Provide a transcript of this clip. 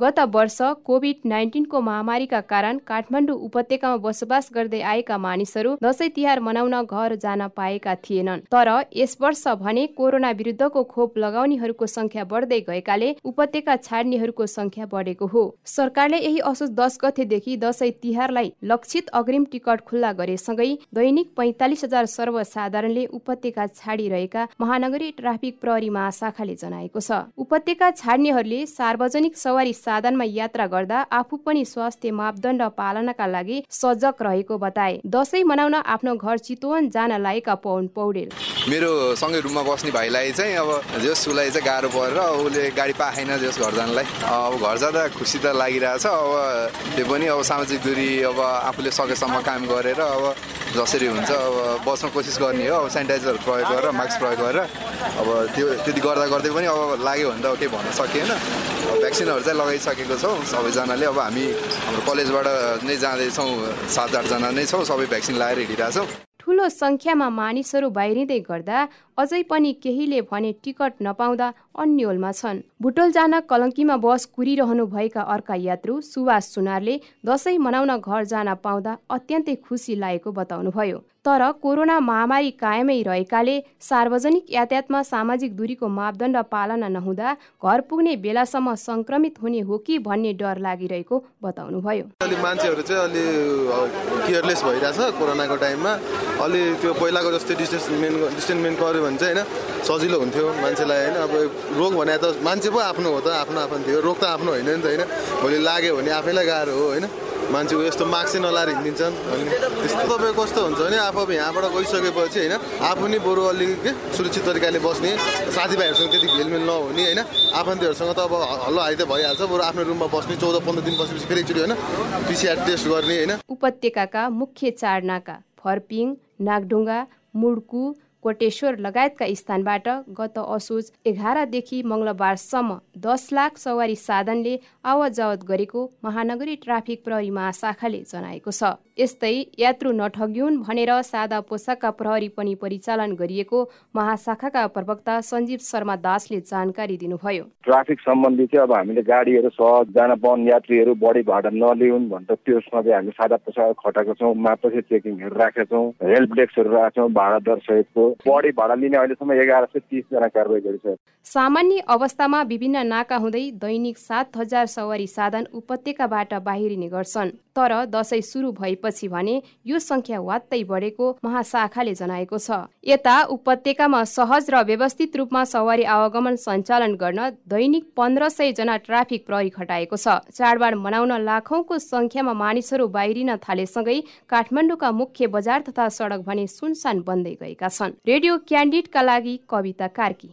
गत वर्ष कोभिड नाइन्टिनको महामारीका कारण काठमाडौँ उपत्यकामा बसोबास गर्दै आएका मानिसहरू दसैँ तिहार मनाउन घर जान पाएका थिएनन्। तर यस वर्ष भने कोरोना विरुद्धको खोप लगाउनेहरूको संख्या बढ्दै गएकाले उपत्यका छाड्नेहरूको संख्या बढेको हो। सरकारले यही असोज दस गतेदेखि दसैँ तिहारलाई लक्षित अग्रिम टिकट खुल्ला गरेसँगै दैनिक पैँतालिस हजार सर्वसाधारणले उपत्यका छाडिरहेका महानगरी ट्राफिक प्रहरी महाशाखाले जनाएको छ। उपत्यका छाड्नेहरूले सार्वजनिक सवारी साधनमा यात्रा गर्दा आफू पनि स्वास्थ्य मापदण्ड पालनका लागि सजग रहेको बताए। दसैँ मनाउन आफ्नो घर चितवन जान लागेका पवन पौडेल। मेरो सँगै रुममा बस्ने भाइलाई चाहिँ अब जस उसलाई चाहिँ गाह्रो परेर उसले गाडी पाएन जस घर जानलाई। अब घर जाँदा खुसी त लागिरहेछ। अब त्यो पनि अब सामाजिक दूरी अब आफूले सकेसम्म काम गरेर अब जसरी हुन्छ अब बस्न कोसिस गर्ने हो। अब सेनिटाइजर प्रयोग गरेर मास्क प्रयोग गरेर। अब त्यो त्यति गर्दा गर्दै पनि अब लाग्यो भने त केही भन्न सकिएन। भ्याक्सिनहरू चाहिँ लगाइसकेको छौँ। सबैजनाले अब हामी हाम्रो कलेजबाट नै जाँदैछौँ। सात आठजना नै छौँ। सबै भ्याक्सिन लगाएर हिँडिरहेछौँ। ठुलो संख्यामा मानिसहरू बाहिरिँदै गर्दा अझै पनि केहीले भने टिकट नपाउँदा अन्यलमा छन्। बुटोल जान कलङ्कीमा बस कुरिरहनु भएका अर्का यात्रु सुभाष सुनारले दसैँ मनाउन घर जान पाउँदा अत्यन्तै खुसी लागेको बताउनुभयो। तर कोरोना महामारी कायमै रहेकाले सार्वजनिक यातायातमा सामाजिक दूरीको मापदण्ड पालना नहुँदा घर पुग्ने बेलासम्म संक्रमित हुने हो कि भन्ने डर लागिरहेको बताउनुभयो। अलि मान्छेहरू चाहिँ अलि केयरलेस भइरहेछ कोरोनाको टाइममा। अलि त्यो पहिलाको जस्तै डिस्टेन्स मेन डिस्टेन्स मेन गर्यो भने चाहिँ होइन? सजिलो हुन्थ्यो मान्छेलाई होइन? अब रोग भने त मान्छे पो आफ्नो हो त आफ्नो आफ्नो थियो। रोग त आफ्नो होइन नि त होइन? भोलि लाग्यो भने आफैलाई गाह्रो हो होइन? मान्छेको यस्तो मास्क चाहिँ नलाएर हिँडिदिन्छन् अनि त्यस्तो तपाईँ कस्तो हुन्छ भने आफू अब यहाँबाट गइसकेपछि होइन आफू नै बरु अलिक सुरक्षित तरिकाले बस्ने साथीभाइहरूसँग त्यति भेलमेल नहुने होइन? आफन्तहरूसँग त अब हल्लो हाइ त भइहाल्छ। बरु आफ्नो रुममा बस्ने चौध पन्ध्र दिन बसेपछि फेरि एकचोटि होइन पिसिआर टेस्ट गर्ने होइन? उपत्यकाका मुख्य चाड नाका फर्पिङ नागढुङ्गा मुड्कु कोटेश्वर लगायतका स्थानबाट गत असोज एघारदेखि मङ्गलबारसम्म दस लाख सवारी साधनले आवत जावत गरेको महानगरी ट्राफिक प्रहरी महाशाखाले जनाएको छ। यस्तै यात्रु नठग्युन् भनेर सादा पोसाकका प्रहरी पनि परिचालन गरिएको महाशाखाका प्रवक्ता सञ्जीव शर्मा दासले जानकारी दिनुभयो। ट्राफिक सम्बन्धी चाहिँ अब हामीले गाडीहरू सहज जान बन यात्रीहरू बढी भाडा नलिउन् भनेर त्यसमा चाहिँ हामी सादा पोसाक खटाएको छौँ मापसी चेकिङहरू राखेका छौँ हेल्प डेस्कहरू राखेको छौँ भाडा दर सहितको बढी भाडा लिने अहिलेसम्म एघार सय तिसजना कारवाही गरिसक्यो सामान्य अवस्थामा विभिन्न नाका हुँदै दैनिक सात हजार सवारी साधन उपत्यकाबाट बाहिरिने गर्छन्। तर दसैँ सुरु भएपछि भने यो संख्या वात्तै बढेको महाशाखाले जनाएको छ। यता उपत्यकामा सहज र व्यवस्थित रूपमा सवारी आवागमन सञ्चालन गर्न दैनिक पन्ध्र सय जना ट्राफिक प्रहरी खटाएको छ। चाडबाड मनाउन लाखौंको संख्यामा मानिसहरू बाहिरिन थालेसँगै काठमाडौँका मुख्य बजार तथा सडक भने सुनसान बन्दै गएका छन्। रेडियो क्यान्डिडका लागि कविता कार्की।